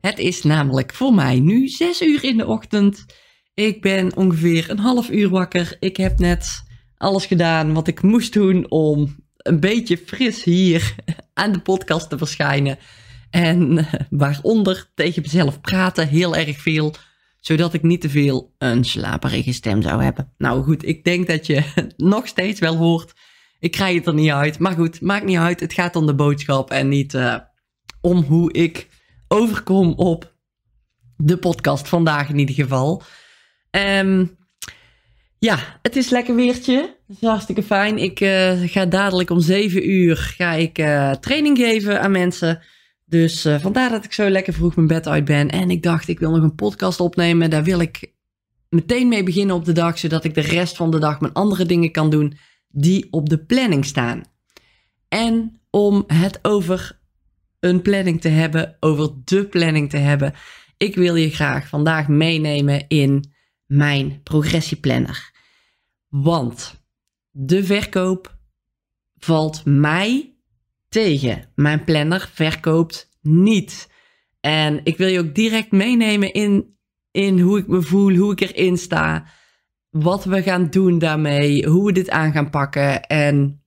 Het is namelijk voor mij nu 6 uur in de ochtend. Ik ben ongeveer een half uur wakker. Ik heb net alles gedaan wat ik moest doen om een beetje fris hier aan de podcast te verschijnen. En eh, waaronder tegen mezelf praten, heel erg veel. Zodat ik niet te veel een slaperige stem zou hebben. Nou goed, ik denk dat je nog steeds wel hoort. Ik krijg het er niet uit. Maar goed, maakt niet uit. Het gaat om de boodschap en niet uh, om hoe ik overkom op de podcast vandaag in ieder geval. Um, ja, het is lekker weertje. Het is hartstikke fijn. Ik uh, ga dadelijk om 7 uur ga ik, uh, training geven aan mensen. Dus uh, vandaar dat ik zo lekker vroeg mijn bed uit ben. En ik dacht, ik wil nog een podcast opnemen. Daar wil ik meteen mee beginnen op de dag. Zodat ik de rest van de dag mijn andere dingen kan doen die op de planning staan. En om het over een planning te hebben, over de planning te hebben. Ik wil je graag vandaag meenemen in mijn progressieplanner. Want de verkoop valt mij tegen. Mijn planner verkoopt niet. En ik wil je ook direct meenemen in, in hoe ik me voel, hoe ik erin sta, wat we gaan doen daarmee, hoe we dit aan gaan pakken. En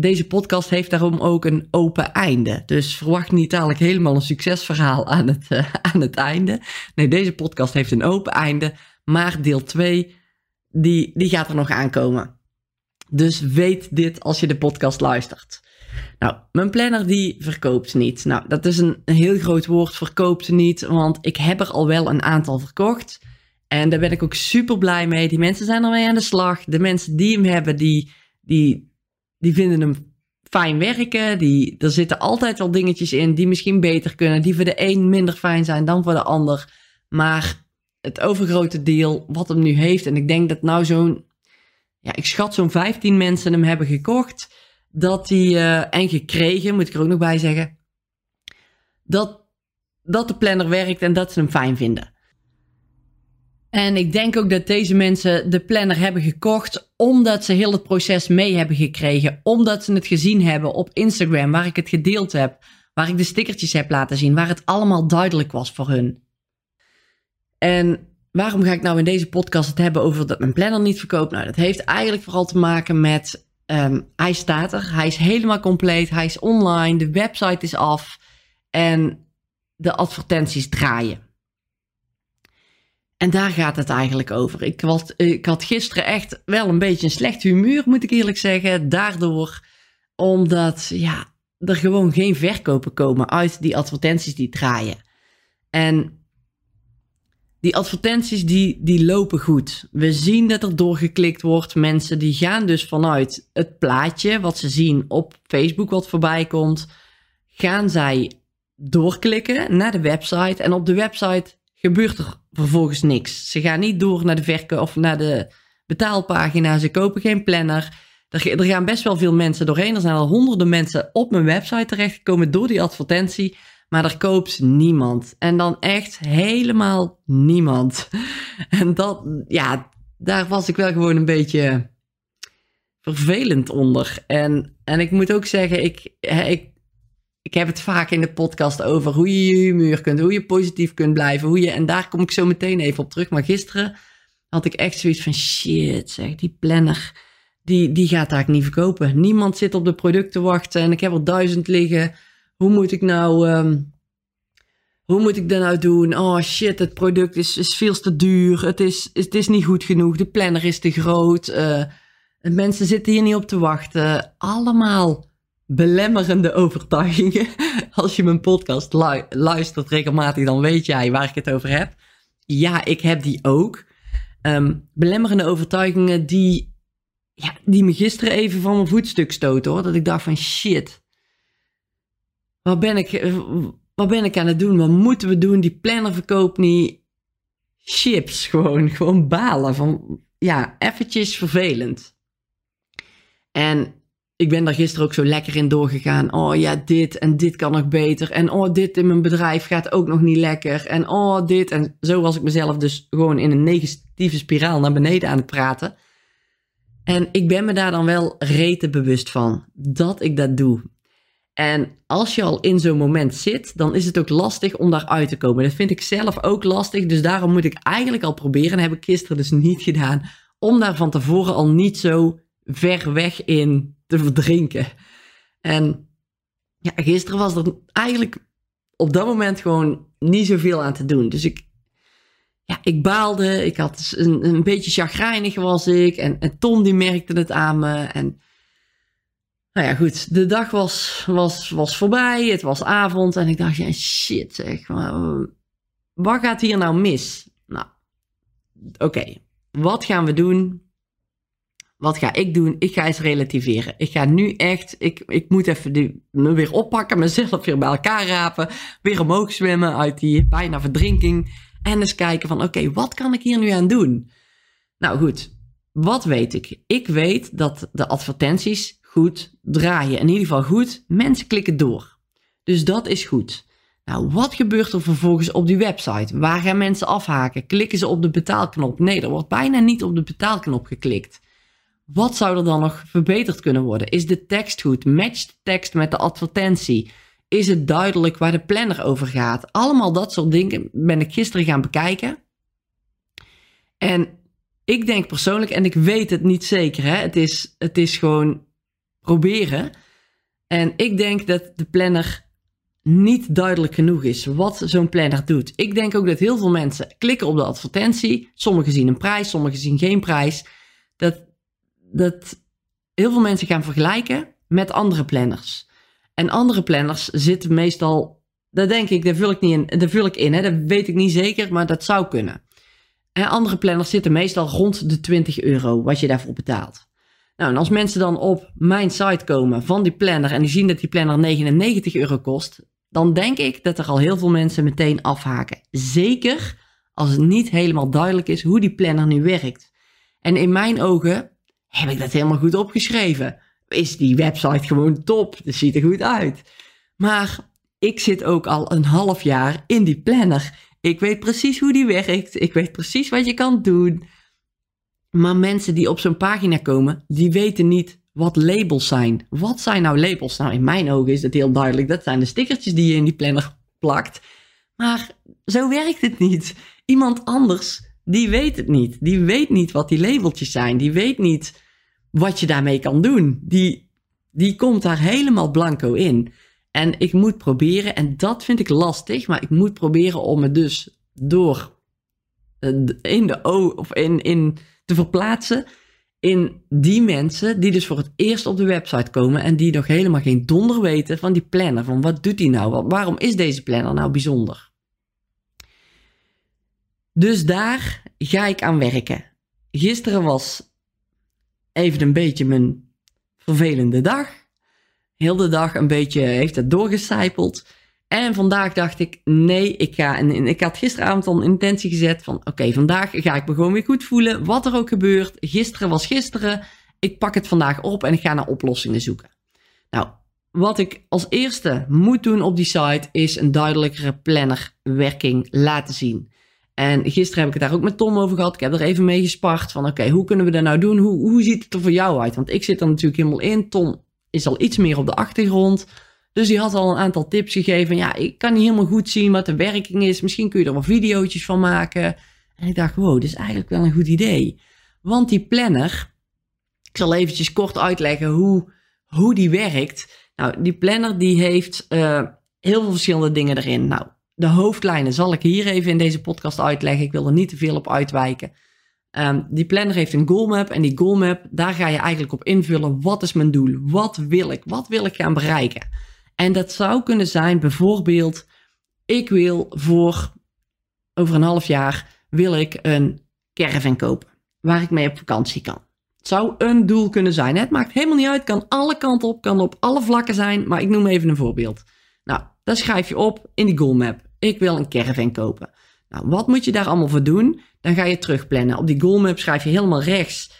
deze podcast heeft daarom ook een open einde. Dus verwacht niet dadelijk helemaal een succesverhaal aan het, uh, aan het einde. Nee, deze podcast heeft een open einde. Maar deel 2, die, die gaat er nog aankomen. Dus weet dit als je de podcast luistert. Nou, mijn planner die verkoopt niet. Nou, dat is een heel groot woord, verkoopt niet. Want ik heb er al wel een aantal verkocht. En daar ben ik ook super blij mee. Die mensen zijn ermee aan de slag. De mensen die hem hebben, die, die, die vinden hem fijn werken. Die, er zitten altijd wel dingetjes in die misschien beter kunnen. Die voor de een minder fijn zijn dan voor de ander. Maar het overgrote deel wat hem nu heeft. En ik denk dat nou zo'n. Ja, ik schat zo'n 15 mensen hem hebben gekocht. Dat die. Uh, en gekregen, moet ik er ook nog bij zeggen. Dat, dat de planner werkt en dat ze hem fijn vinden. En ik denk ook dat deze mensen de planner hebben gekocht omdat ze heel het proces mee hebben gekregen. Omdat ze het gezien hebben op Instagram, waar ik het gedeeld heb. Waar ik de stickertjes heb laten zien, waar het allemaal duidelijk was voor hun. En waarom ga ik nou in deze podcast het hebben over dat mijn planner niet verkoopt? Nou, dat heeft eigenlijk vooral te maken met, um, hij staat er, hij is helemaal compleet, hij is online, de website is af en de advertenties draaien. En daar gaat het eigenlijk over. Ik had, ik had gisteren echt wel een beetje een slecht humeur, moet ik eerlijk zeggen. Daardoor, omdat ja, er gewoon geen verkopen komen uit die advertenties die draaien. En die advertenties die, die lopen goed. We zien dat er doorgeklikt wordt. Mensen die gaan dus vanuit het plaatje wat ze zien op Facebook wat voorbij komt, gaan zij doorklikken naar de website. En op de website gebeurt er vervolgens niks. Ze gaan niet door naar de verkoop of naar de betaalpagina. Ze kopen geen planner. Er, gaan best wel veel mensen doorheen. Er zijn al honderden mensen op mijn website terechtgekomen door die advertentie. Maar er koopt niemand. En dan echt helemaal niemand. En dat, ja, daar was ik wel gewoon een beetje vervelend onder. En, en ik moet ook zeggen, ik, ik ik heb het vaak in de podcast over hoe je je humeur kunt, hoe je positief kunt blijven. Hoe je, en daar kom ik zo meteen even op terug. Maar gisteren had ik echt zoiets van shit, zeg, die planner, die, die gaat eigenlijk niet verkopen. Niemand zit op de producten te wachten en ik heb er duizend liggen. Hoe moet ik nou, um, hoe moet ik dat nou doen? Oh shit, het product is, is veel te duur. Het is, het is niet goed genoeg. De planner is te groot. Uh, mensen zitten hier niet op te wachten. Allemaal belemmerende overtuigingen. Als je mijn podcast luistert regelmatig, dan weet jij waar ik het over heb. Ja, ik heb die ook. Um, belemmerende overtuigingen die, ja, die me gisteren even van mijn voetstuk stoten hoor. Dat ik dacht van shit. Wat ben ik, wat ben ik aan het doen? Wat moeten we doen? Die planner verkoopt niet. chips. Gewoon, gewoon balen van, ja, eventjes vervelend. En ik ben daar gisteren ook zo lekker in doorgegaan. Oh ja, dit en dit kan nog beter. En oh, dit in mijn bedrijf gaat ook nog niet lekker. En oh, dit. En zo was ik mezelf dus gewoon in een negatieve spiraal naar beneden aan het praten. En ik ben me daar dan wel rete bewust van dat ik dat doe. En als je al in zo'n moment zit, dan is het ook lastig om daaruit te komen. Dat vind ik zelf ook lastig. Dus daarom moet ik eigenlijk al proberen, en heb ik gisteren dus niet gedaan, om daar van tevoren al niet zo ver weg in te verdrinken. En ja, gisteren was er eigenlijk op dat moment gewoon niet zoveel aan te doen. Dus ik, ja, ik baalde. Ik had een, een beetje chagrijnig was ik. En, en Tom die merkte het aan me. En nou ja, goed. De dag was, was, was voorbij. Het was avond. En ik dacht, ja, shit zeg. Wat gaat hier nou mis? Nou, oké. Wat gaan we doen? Wat ga ik doen? Ik ga eens relativeren. Ik ga nu echt, ik, ik moet even die, me weer oppakken, mezelf weer bij elkaar rapen, weer omhoog zwemmen uit die bijna verdrinking. En eens kijken van, oké, wat kan ik hier nu aan doen? Nou goed, wat weet ik? Ik weet dat de advertenties goed draaien. In ieder geval goed, mensen klikken door. Dus dat is goed. Nou, wat gebeurt er vervolgens op die website? Waar gaan mensen afhaken? Klikken ze op de betaalknop? Nee, er wordt bijna niet op de betaalknop geklikt. Wat zou er dan nog verbeterd kunnen worden? Is de tekst goed? Matcht de tekst met de advertentie? Is het duidelijk waar de planner over gaat? Allemaal dat soort dingen ben ik gisteren gaan bekijken. En ik denk persoonlijk, en ik weet het niet zeker, hè, het, is, het is gewoon proberen. En ik denk dat de planner niet duidelijk genoeg is wat zo'n planner doet. Ik denk ook dat heel veel mensen klikken op de advertentie. Sommigen zien een prijs, sommigen zien geen prijs. Dat dat heel veel mensen gaan vergelijken met andere planners. En andere planners zitten meestal, dat denk ik, daar vul ik niet in, daar vul ik in, hè, dat weet ik niet zeker, maar dat zou kunnen. En andere planners zitten meestal rond de 20 euro, wat je daarvoor betaalt. Nou, en als mensen dan op mijn site komen van die planner en die zien dat die planner 99 euro kost, dan denk ik dat er al heel veel mensen meteen afhaken. Zeker als het niet helemaal duidelijk is hoe die planner nu werkt. En in mijn ogen heb ik dat helemaal goed opgeschreven? Is die website gewoon top? Dat ziet er goed uit. Maar ik zit ook al een half jaar in die planner. Ik weet precies hoe die werkt. Ik weet precies wat je kan doen. Maar mensen die op zo'n pagina komen, die weten niet wat labels zijn. Wat zijn nou labels? Nou, in mijn ogen is het heel duidelijk. Dat zijn de stickertjes die je in die planner plakt. Maar zo werkt het niet. Iemand anders die weet het niet. Die weet niet wat die labeltjes zijn. Die weet niet wat je daarmee kan doen. Die, die komt daar helemaal blanco in. En ik moet proberen, en dat vind ik lastig, maar ik moet proberen om het dus door eh, in de O of in, in te verplaatsen in die mensen die dus voor het eerst op de website komen en die nog helemaal geen donder weten van die planner. Van wat doet die nou? Waarom is deze planner nou bijzonder? Dus daar ga ik aan werken. Gisteren was even een beetje mijn vervelende dag. Heel de dag een beetje heeft het doorgecijpeld. En vandaag dacht ik, nee, ik ga. En ik had gisteravond al een intentie gezet van: oké, vandaag ga ik me gewoon weer goed voelen. Wat er ook gebeurt. Gisteren was gisteren. Ik pak het vandaag op en ik ga naar oplossingen zoeken. Nou, wat ik als eerste moet doen op die site is een duidelijkere plannerwerking laten zien. En gisteren heb ik het daar ook met Tom over gehad. Ik heb er even mee gespart van oké, hoe kunnen we dat nou doen? Hoe, hoe ziet het er voor jou uit? Want ik zit er natuurlijk helemaal in. Tom is al iets meer op de achtergrond. Dus die had al een aantal tips gegeven. Ja, ik kan niet helemaal goed zien wat de werking is. Misschien kun je er wel video's van maken. En ik dacht, wow, dit is eigenlijk wel een goed idee. Want die planner, ik zal eventjes kort uitleggen hoe, hoe die werkt. Nou, die planner die heeft uh, heel veel verschillende dingen erin. Nou, de hoofdlijnen zal ik hier even in deze podcast uitleggen. Ik wil er niet te veel op uitwijken. Um, die planner heeft een goalmap en die goalmap, daar ga je eigenlijk op invullen. Wat is mijn doel? Wat wil ik? Wat wil ik gaan bereiken? En dat zou kunnen zijn bijvoorbeeld, ik wil voor over een half jaar wil ik een caravan kopen waar ik mee op vakantie kan. Het zou een doel kunnen zijn. Het maakt helemaal niet uit, kan alle kanten op, kan op alle vlakken zijn, maar ik noem even een voorbeeld. Nou, dat schrijf je op in die goalmap. Ik wil een caravan kopen. Nou, wat moet je daar allemaal voor doen? Dan ga je terugplannen. Op die goalmap schrijf je helemaal rechts.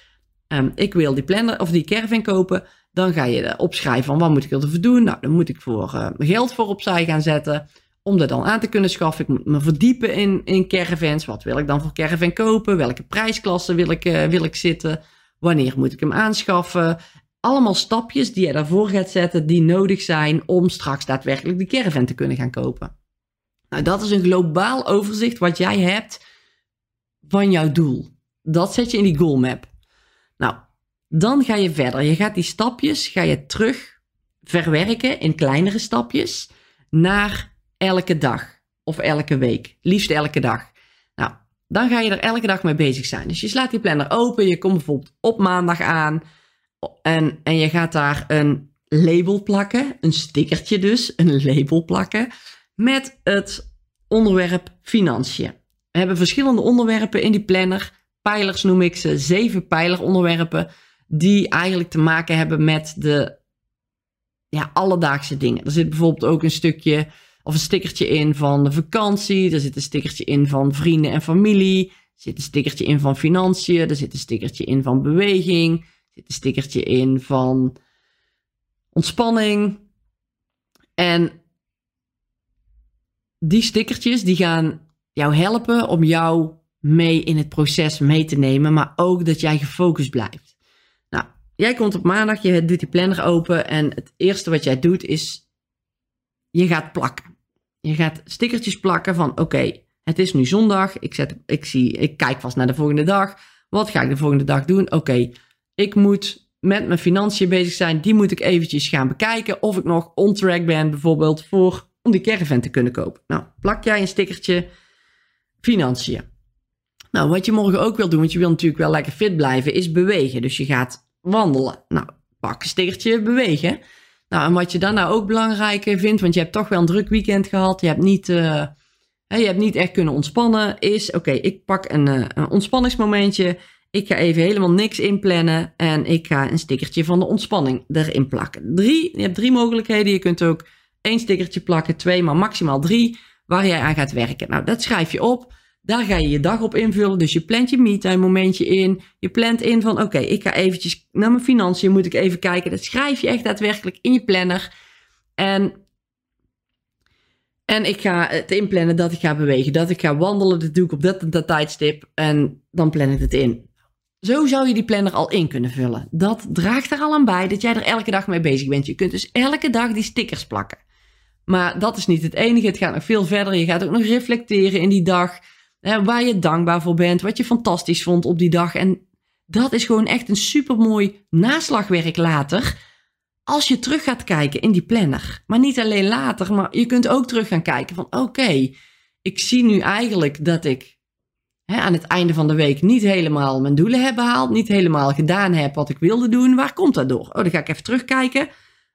Um, ik wil die planner of die caravan kopen. Dan ga je opschrijven van wat moet ik ervoor doen. Nou, dan moet ik voor uh, geld voor opzij gaan zetten. Om dat dan aan te kunnen schaffen. Ik moet me verdiepen in, in caravans. Wat wil ik dan voor caravan kopen? Welke prijsklasse wil ik, uh, wil ik zitten? Wanneer moet ik hem aanschaffen? Allemaal stapjes die je daarvoor gaat zetten die nodig zijn om straks daadwerkelijk de caravan te kunnen gaan kopen. Nou, dat is een globaal overzicht wat jij hebt van jouw doel. Dat zet je in die goalmap. Nou, dan ga je verder. Je gaat die stapjes ga je terug verwerken in kleinere stapjes naar elke dag of elke week. Liefst elke dag. Nou, dan ga je er elke dag mee bezig zijn. Dus je slaat die planner open. Je komt bijvoorbeeld op maandag aan. En, en je gaat daar een label plakken. Een stickertje dus. Een label plakken. Met het onderwerp financiën. We hebben verschillende onderwerpen in die planner. Pijlers noem ik ze. Zeven pijleronderwerpen. Die eigenlijk te maken hebben met de ja, alledaagse dingen. Er zit bijvoorbeeld ook een stukje of een stickertje in van de vakantie. Er zit een stickertje in van vrienden en familie. Er zit een stickertje in van financiën. Er zit een stickertje in van beweging. Er zit een stickertje in van ontspanning. En die stickertjes die gaan jou helpen om jou mee in het proces mee te nemen, maar ook dat jij gefocust blijft. Nou, jij komt op maandag, je doet die planner open en het eerste wat jij doet is, je gaat plakken. Je gaat stickertjes plakken van, oké, het is nu zondag, ik, zet, ik, zie, ik kijk vast naar de volgende dag. Wat ga ik de volgende dag doen? Oké, ik moet met mijn financiën bezig zijn, die moet ik eventjes gaan bekijken of ik nog on track ben bijvoorbeeld voor om die caravan te kunnen kopen. Nou, plak jij een stickertje financiën. Nou, wat je morgen ook wil doen, want je wil natuurlijk wel lekker fit blijven, is bewegen. Dus je gaat wandelen. Nou, pak een stickertje bewegen. Nou, en wat je dan nou ook belangrijk vindt, want je hebt toch wel een druk weekend gehad, je hebt niet, uh, je hebt niet echt kunnen ontspannen, is oké, ik pak een, uh, een ontspanningsmomentje. Ik ga even helemaal niks inplannen en ik ga een stickertje van de ontspanning erin plakken. Drie, je hebt drie mogelijkheden. Je kunt ook één stickertje plakken, twee, maar maximaal drie, waar jij aan gaat werken. Nou, dat schrijf je op. Daar ga je je dag op invullen. Dus je plant je me-time momentje in. Je plant in van, oké, ik ga eventjes naar mijn financiën, moet ik even kijken. Dat schrijf je echt daadwerkelijk in je planner. En, en ik ga het inplannen dat ik ga bewegen, dat ik ga wandelen. Dat doe ik op dat dat tijdstip. En dan plan ik het in. Zo zou je die planner al in kunnen vullen. Dat draagt er al aan bij dat jij er elke dag mee bezig bent. Je kunt dus elke dag die stickers plakken. Maar dat is niet het enige. Het gaat nog veel verder. Je gaat ook nog reflecteren in die dag. Hè, waar je dankbaar voor bent. Wat je fantastisch vond op die dag. En dat is gewoon echt een supermooi naslagwerk later. Als je terug gaat kijken in die planner. Maar niet alleen later. Maar je kunt ook terug gaan kijken van oké. ik zie nu eigenlijk dat ik hè, aan het einde van de week niet helemaal mijn doelen heb behaald. Niet helemaal gedaan heb wat ik wilde doen. Waar komt dat door? Oh, dan ga ik even terugkijken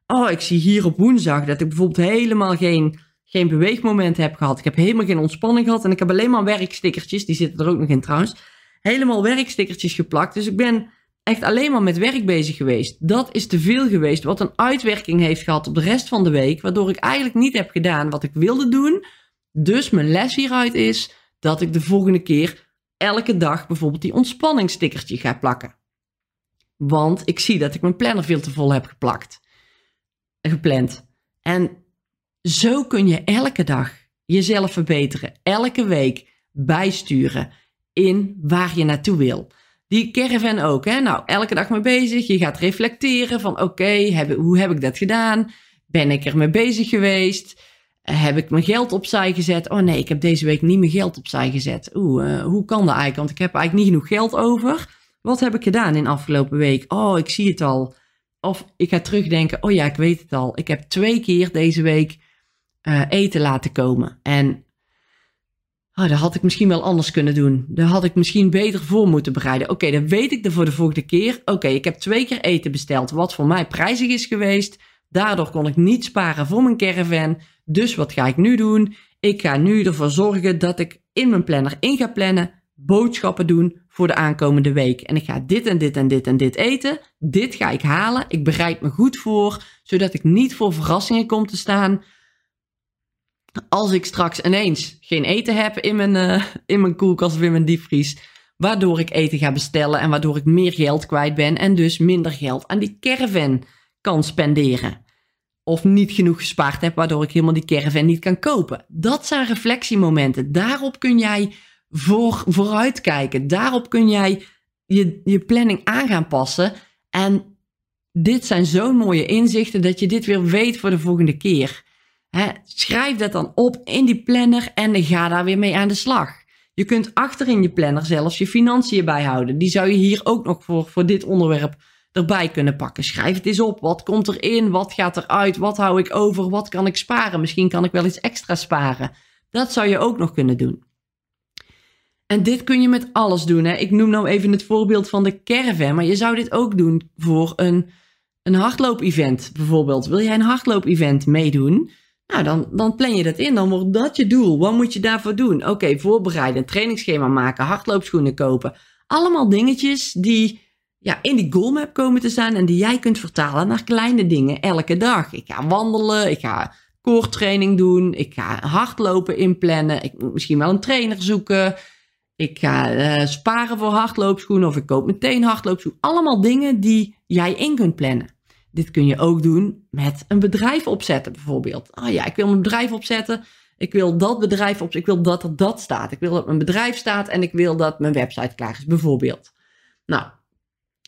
oh, ik zie hier op woensdag dat ik bijvoorbeeld helemaal geen, geen beweegmoment heb gehad. Ik heb helemaal geen ontspanning gehad en ik heb alleen maar werkstickertjes, die zitten er ook nog in trouwens. Helemaal werkstickertjes geplakt. Dus ik ben echt alleen maar met werk bezig geweest. Dat is te veel geweest, wat een uitwerking heeft gehad op de rest van de week, waardoor ik eigenlijk niet heb gedaan wat ik wilde doen. Dus mijn les hieruit is dat ik de volgende keer elke dag bijvoorbeeld die ontspanningsstickertje ga plakken. Want ik zie dat ik mijn planner veel te vol heb geplakt gepland. En zo kun je elke dag jezelf verbeteren, elke week bijsturen in waar je naartoe wil. Die caravan ook, hè? Nou, elke dag mee bezig. Je gaat reflecteren van oké, hoe heb ik dat gedaan? Ben ik er mee bezig geweest? Heb ik mijn geld opzij gezet? Oh nee, ik heb deze week niet mijn geld opzij gezet. Oeh, uh, hoe kan dat eigenlijk? Want ik heb eigenlijk niet genoeg geld over. Wat heb ik gedaan in de afgelopen week? Oh, ik zie het al. Of ik ga terugdenken, oh ja, ik weet het al. Ik heb twee keer deze week uh, eten laten komen. En oh, dat had ik misschien wel anders kunnen doen. Daar had ik misschien beter voor moeten bereiden. Oké, dan weet ik er voor de volgende keer. Oké, ik heb twee keer eten besteld, wat voor mij prijzig is geweest. Daardoor kon ik niet sparen voor mijn caravan. Dus wat ga ik nu doen? Ik ga nu ervoor zorgen dat ik in mijn planner in ga plannen boodschappen doen voor de aankomende week. En ik ga dit en dit en dit en dit eten. Dit ga ik halen. Ik bereid me goed voor, zodat ik niet voor verrassingen kom te staan. als ik straks ineens geen eten heb in mijn, uh, in mijn koelkast of in mijn diepvries, waardoor ik eten ga bestellen en waardoor ik meer geld kwijt ben en dus minder geld aan die caravan kan spenderen. Of niet genoeg gespaard heb, waardoor ik helemaal die caravan niet kan kopen. Dat zijn reflectiemomenten. Daarop kun jij voor, vooruitkijken. Daarop kun jij je, je planning aan gaan passen. En dit zijn zo'n mooie inzichten dat je dit weer weet voor de volgende keer. schrijf dat dan op in die planner en ga daar weer mee aan de slag. Je kunt achter in je planner zelfs je financiën bijhouden. Die zou je hier ook nog voor, voor dit onderwerp erbij kunnen pakken. Schrijf het eens op. Wat komt erin? Wat gaat eruit? Wat hou ik over? Wat kan ik sparen? Misschien kan ik wel iets extra sparen. Dat zou je ook nog kunnen doen. En dit kun je met alles doen. Hè? Ik noem nou even het voorbeeld van de caravan, maar je zou dit ook doen voor een, een hardloop-event bijvoorbeeld. Wil jij een hardloop-event meedoen? Nou, dan, dan plan je dat in. Dan wordt dat je doel. Wat moet je daarvoor doen? Oké, voorbereiden, een trainingsschema maken, hardloopschoenen kopen. Allemaal dingetjes die ja, in die goalmap komen te staan en die jij kunt vertalen naar kleine dingen elke dag. Ik ga wandelen, ik ga koortraining doen, ik ga hardlopen inplannen, ik moet misschien wel een trainer zoeken, ik ga uh, sparen voor hardloopschoenen of ik koop meteen hardloopschoenen. Allemaal dingen die jij in kunt plannen. Dit kun je ook doen met een bedrijf opzetten bijvoorbeeld. Ah ja, ik wil een bedrijf opzetten. Ik wil dat bedrijf op, ik wil dat er dat staat. Ik wil dat mijn bedrijf staat en ik wil dat mijn website klaar is bijvoorbeeld. Nou,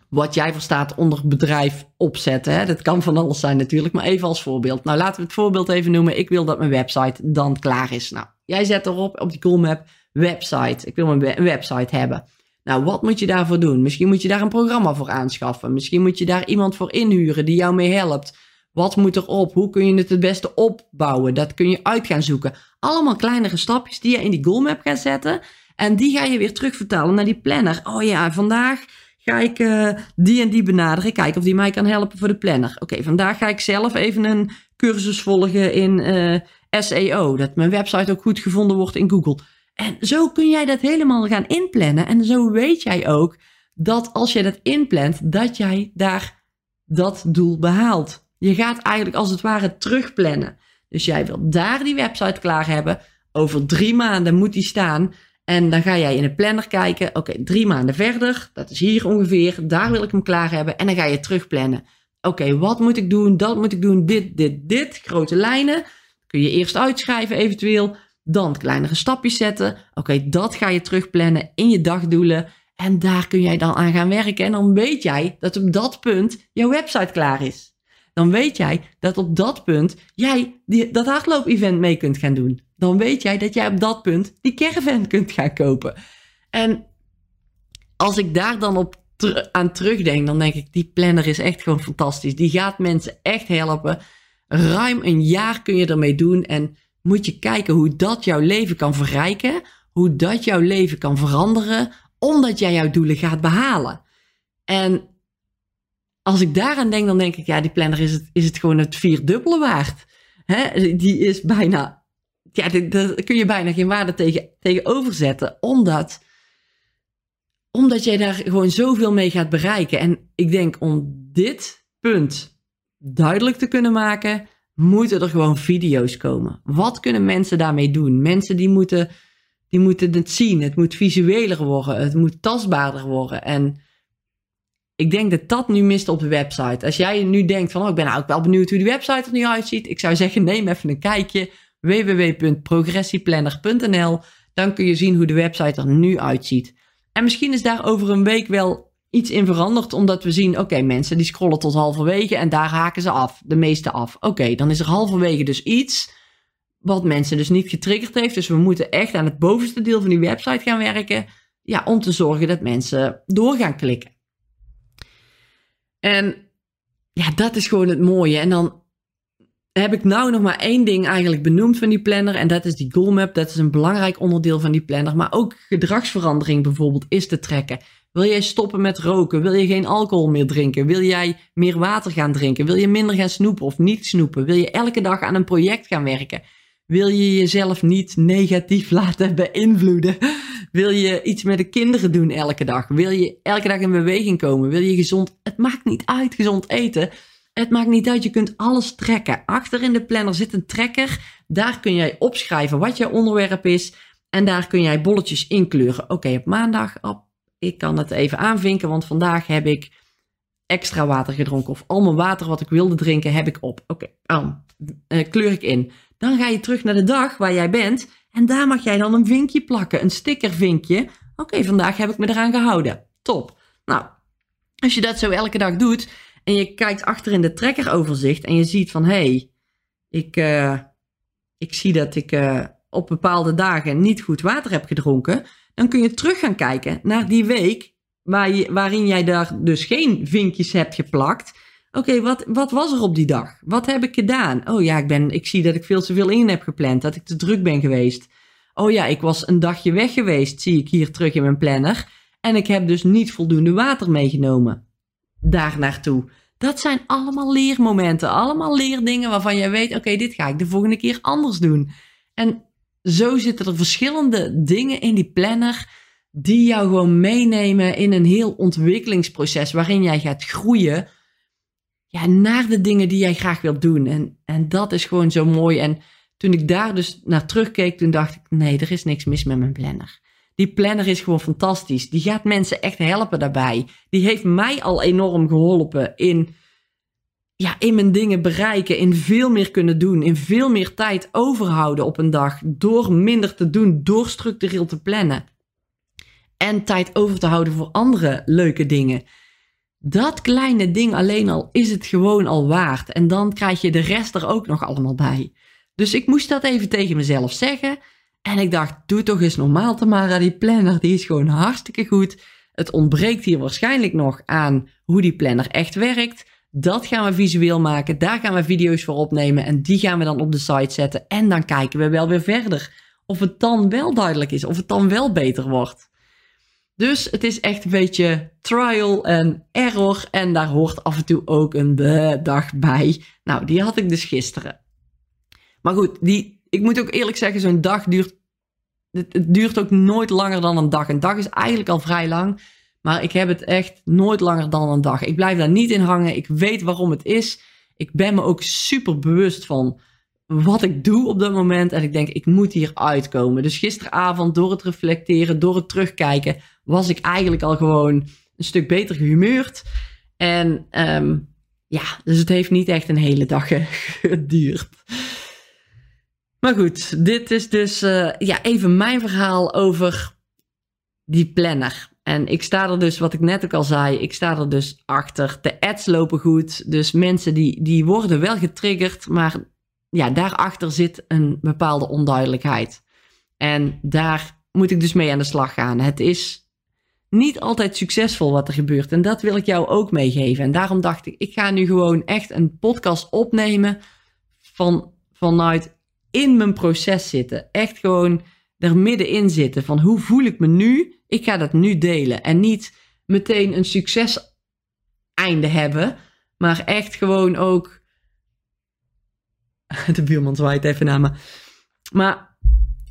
wat jij verstaat onder bedrijf opzetten. Hè? Dat kan van alles zijn natuurlijk, maar even als voorbeeld. Nou, laten we het voorbeeld even noemen. Ik wil dat mijn website dan klaar is. Nou, jij zet erop op die Coolmap website. Ik wil een website hebben. Nou, wat moet je daarvoor doen? Misschien moet je daar een programma voor aanschaffen. Misschien moet je daar iemand voor inhuren die jou mee helpt. Wat moet erop? Hoe kun je het het beste opbouwen? Dat kun je uit gaan zoeken. Allemaal kleinere stapjes die je in die goalmap gaat zetten. En die ga je weer terugvertalen naar die planner. Oh ja, vandaag ga ik uh, die en die benaderen. Kijken of die mij kan helpen voor de planner. Oké, vandaag ga ik zelf even een cursus volgen in uh, SEO. Dat mijn website ook goed gevonden wordt in Google. En zo kun jij dat helemaal gaan inplannen. En zo weet jij ook dat als je dat inplant, dat jij daar dat doel behaalt. Je gaat eigenlijk als het ware terugplannen. Dus jij wil daar die website klaar hebben. Over drie maanden moet die staan. En dan ga jij in de planner kijken. Oké, drie maanden verder. Dat is hier ongeveer. Daar wil ik hem klaar hebben. En dan ga je terugplannen. Oké, wat moet ik doen? Dat moet ik doen. Dit, dit, dit. Grote lijnen. Kun je eerst uitschrijven eventueel. Dan kleinere stapjes zetten. Oké, dat ga je terugplannen in je dagdoelen. En daar kun jij dan aan gaan werken. En dan weet jij dat op dat punt jouw website klaar is. Dan weet jij dat op dat punt jij die, dat hardloop-event mee kunt gaan doen. Dan weet jij dat jij op dat punt die caravan kunt gaan kopen. En als ik daar dan op aan terugdenk, dan denk ik, die planner is echt gewoon fantastisch. Die gaat mensen echt helpen. Ruim een jaar kun je ermee doen. En moet je kijken hoe dat jouw leven kan verrijken, hoe dat jouw leven kan veranderen, omdat jij jouw doelen gaat behalen. En als ik daaraan denk, dan denk ik, ja, die planner is het, is het gewoon het vierdubbele waard. Hè? Die is bijna, ja, daar kun je bijna geen waarde tegen, tegenover zetten, omdat, omdat jij daar gewoon zoveel mee gaat bereiken. En ik denk om dit punt duidelijk te kunnen maken, moeten er gewoon video's komen. Wat kunnen mensen daarmee doen? Mensen die moeten, die moeten het zien. Het moet visueler worden. Het moet tastbaarder worden. En ik denk dat dat nu mist op de website. Als jij nu denkt van, oh, ik ben nou ook wel benieuwd hoe die website er nu uitziet. Ik zou zeggen, neem even een kijkje. www.progressieplanner.nl Dan kun je zien hoe de website er nu uitziet. En misschien is daar over een week wel iets in veranderd, omdat we zien, oké, mensen die scrollen tot halverwege en daar haken ze af, de meeste af. Oké, dan is er halverwege dus iets wat mensen dus niet getriggerd heeft. Dus we moeten echt aan het bovenste deel van die website gaan werken, ja, om te zorgen dat mensen door gaan klikken. En ja, dat is gewoon het mooie. En dan heb ik nou nog maar één ding eigenlijk benoemd van die planner. En dat is die goalmap. Dat is een belangrijk onderdeel van die planner. Maar ook gedragsverandering bijvoorbeeld is te trekken. Wil jij stoppen met roken? Wil je geen alcohol meer drinken? Wil jij meer water gaan drinken? Wil je minder gaan snoepen of niet snoepen? Wil je elke dag aan een project gaan werken? Wil je jezelf niet negatief laten beïnvloeden? Wil je iets met de kinderen doen elke dag? Wil je elke dag in beweging komen? Wil je gezond, het maakt niet uit, gezond eten. Het maakt niet uit, je kunt alles trekken. Achter in de planner zit een trekker. Daar kun jij opschrijven wat je onderwerp is. En daar kun jij bolletjes inkleuren. Oké, op maandag, op, ik kan het even aanvinken, want vandaag heb ik extra water gedronken. Of al mijn water wat ik wilde drinken, heb ik op. Oké, okay, uh, kleur ik in. Dan ga je terug naar de dag waar jij bent. En daar mag jij dan een vinkje plakken, een stickervinkje. Oké, vandaag heb ik me eraan gehouden. Top. Nou, als je dat zo elke dag doet en je kijkt achter in de trekkeroverzicht en je ziet van hé, hey, ik, uh, ik zie dat ik uh, op bepaalde dagen niet goed water heb gedronken, dan kun je terug gaan kijken naar die week waarin jij daar dus geen vinkjes hebt geplakt. Oké, wat, wat was er op die dag? Wat heb ik gedaan? Oh ja, ik, ben, ik zie dat ik veel te veel in heb gepland, dat ik te druk ben geweest. Oh ja, ik was een dagje weg geweest, zie ik hier terug in mijn planner. En ik heb dus niet voldoende water meegenomen. Daar naartoe. Dat zijn allemaal leermomenten, allemaal leerdingen waarvan jij weet: oké, dit ga ik de volgende keer anders doen. En zo zitten er verschillende dingen in die planner die jou gewoon meenemen in een heel ontwikkelingsproces waarin jij gaat groeien ja, naar de dingen die jij graag wilt doen. En, en dat is gewoon zo mooi. En toen ik daar dus naar terugkeek, toen dacht ik, nee, er is niks mis met mijn planner. Die planner is gewoon fantastisch. Die gaat mensen echt helpen daarbij. Die heeft mij al enorm geholpen in, ja, in mijn dingen bereiken, in veel meer kunnen doen, in veel meer tijd overhouden op een dag, door minder te doen, door structureel te plannen. En tijd over te houden voor andere leuke dingen. Dat kleine ding alleen al is het gewoon al waard. En dan krijg je de rest er ook nog allemaal bij. Dus ik moest dat even tegen mezelf zeggen. En ik dacht, doe toch eens normaal, Tamara. Die planner die is gewoon hartstikke goed. Het ontbreekt hier waarschijnlijk nog aan hoe die planner echt werkt. Dat gaan we visueel maken. Daar gaan we video's voor opnemen. En die gaan we dan op de site zetten. En dan kijken we wel weer verder. Of het dan wel duidelijk is. Of het dan wel beter wordt. Dus het is echt een beetje trial en error. En daar hoort af en toe ook een dag bij. Nou, die had ik dus gisteren. Maar goed, die, ik moet ook eerlijk zeggen, zo'n dag duurt. Het, duurt ook nooit langer dan een dag. Een dag is eigenlijk al vrij lang. Maar ik heb het echt nooit langer dan een dag. Ik blijf daar niet in hangen. Ik weet waarom het is. Ik ben me ook super bewust van wat ik doe op dat moment. En ik denk, ik moet hier uitkomen. Dus gisteravond, door het reflecteren, door het terugkijken, was ik eigenlijk al gewoon een stuk beter gehumeurd. En um, ja, dus het heeft niet echt een hele dag geduurd. Maar goed, dit is dus uh, ja, even mijn verhaal over die planner. En ik sta er dus, wat ik net ook al zei, ik sta er dus achter. De ads lopen goed. Dus mensen die, die worden wel getriggerd, maar ja, daarachter zit een bepaalde onduidelijkheid. En daar moet ik dus mee aan de slag gaan. Het is niet altijd succesvol wat er gebeurt. En dat wil ik jou ook meegeven. En daarom dacht ik, ik ga nu gewoon echt een podcast opnemen van, vanuit in mijn proces zitten. Echt gewoon er middenin zitten. Van hoe voel ik me nu? Ik ga dat nu delen. En niet meteen een succes einde hebben. Maar echt gewoon ook de buurman zwaait even naar me. Maar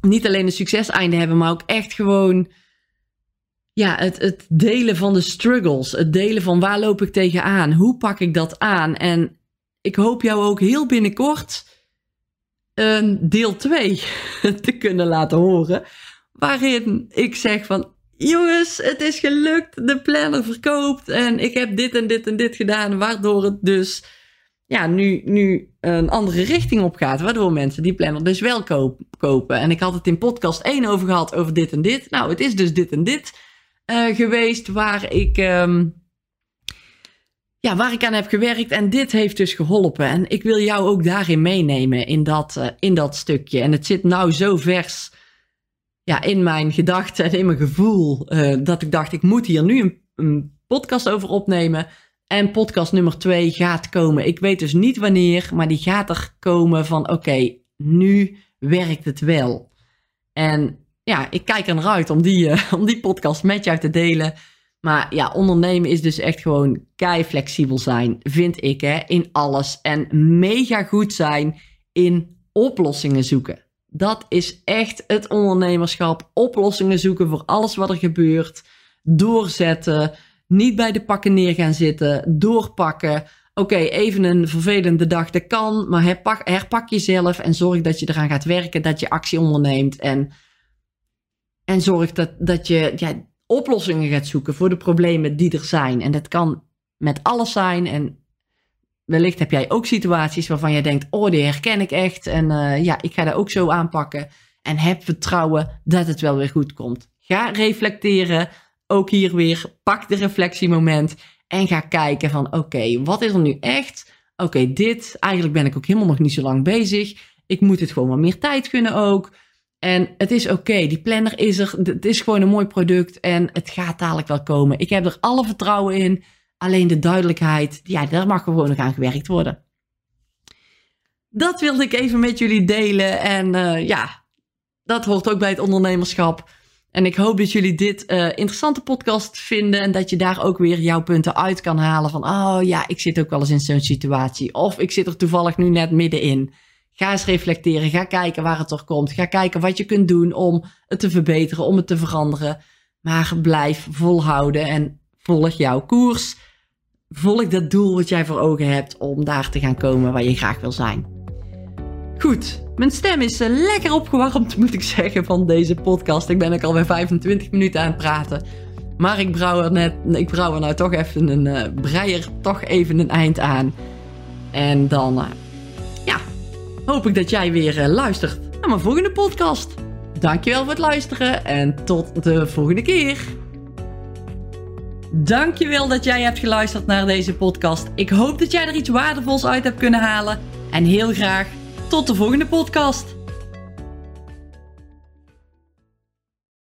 niet alleen een succeseinde hebben, maar ook echt gewoon ja, het, het delen van de struggles. Het delen van waar loop ik tegenaan? Hoe pak ik dat aan? En ik hoop jou ook heel binnenkort een deel 2 te kunnen laten horen. Waarin ik zeg van, jongens, het is gelukt. De planner verkoopt en ik heb dit en dit en dit gedaan. Waardoor het dus ja, nu, nu een andere richting op gaat. Waardoor mensen die planner dus wel kopen. En ik had het in podcast 1 over gehad over dit en dit. Nou, het is dus dit en dit uh, geweest waar ik, um, ja, waar ik aan heb gewerkt. En dit heeft dus geholpen. En ik wil jou ook daarin meenemen in dat, uh, in dat stukje. En het zit nou zo vers ja, in mijn gedachten en in mijn gevoel. Uh, dat ik dacht, ik moet hier nu een, een podcast over opnemen. En podcast nummer 2 gaat komen. Ik weet dus niet wanneer, maar die gaat er komen van oké, nu werkt het wel. En ja, ik kijk er naar uit om die, uh, om die podcast met jou te delen. Maar ja, ondernemen is dus echt gewoon kei flexibel zijn, vind ik, hè, in alles. En mega goed zijn in oplossingen zoeken. Dat is echt het ondernemerschap. Oplossingen zoeken voor alles wat er gebeurt. Doorzetten niet bij de pakken neer gaan zitten, doorpakken, Oké, even een vervelende dag, dat kan, maar herpak, jezelf en zorg dat je eraan gaat werken, dat je actie onderneemt en, en zorg dat, dat je ja, oplossingen gaat zoeken voor de problemen die er zijn. En dat kan met alles zijn en wellicht heb jij ook situaties waarvan jij denkt, oh, die herken ik echt en uh, ja, ik ga dat ook zo aanpakken. En heb vertrouwen dat het wel weer goed komt. Ga reflecteren, ook hier weer, pak de reflectiemoment en ga kijken van oké, wat is er nu echt? Oké, dit, eigenlijk ben ik ook helemaal nog niet zo lang bezig. Ik moet het gewoon wat meer tijd gunnen ook. En het is oké, die planner is er. Het is gewoon een mooi product en het gaat dadelijk wel komen. Ik heb er alle vertrouwen in. Alleen de duidelijkheid, ja, daar mag gewoon nog aan gewerkt worden. Dat wilde ik even met jullie delen. En uh, ja, dat hoort ook bij het ondernemerschap. En ik hoop dat jullie dit uh, interessante podcast vinden en dat je daar ook weer jouw punten uit kan halen van, oh ja, ik zit ook wel eens in zo'n situatie. Of ik zit er toevallig nu net middenin. Ga eens reflecteren, ga kijken waar het toch komt. Ga kijken wat je kunt doen om het te verbeteren, om het te veranderen. Maar blijf volhouden en volg jouw koers. Volg dat doel wat jij voor ogen hebt om daar te gaan komen waar je graag wil zijn. Goed, mijn stem is uh, lekker opgewarmd, moet ik zeggen, van deze podcast. Ik ben ook alweer 25 minuten aan het praten. Maar ik brouw er, net, ik brouw er nou toch even een uh, breier, toch even een eind aan. En dan, ja, hoop ik dat jij weer luistert naar mijn volgende podcast. Dankjewel voor het luisteren en tot de volgende keer. Dankjewel dat jij hebt geluisterd naar deze podcast. Ik hoop dat jij er iets waardevols uit hebt kunnen halen. En heel graag tot de volgende podcast.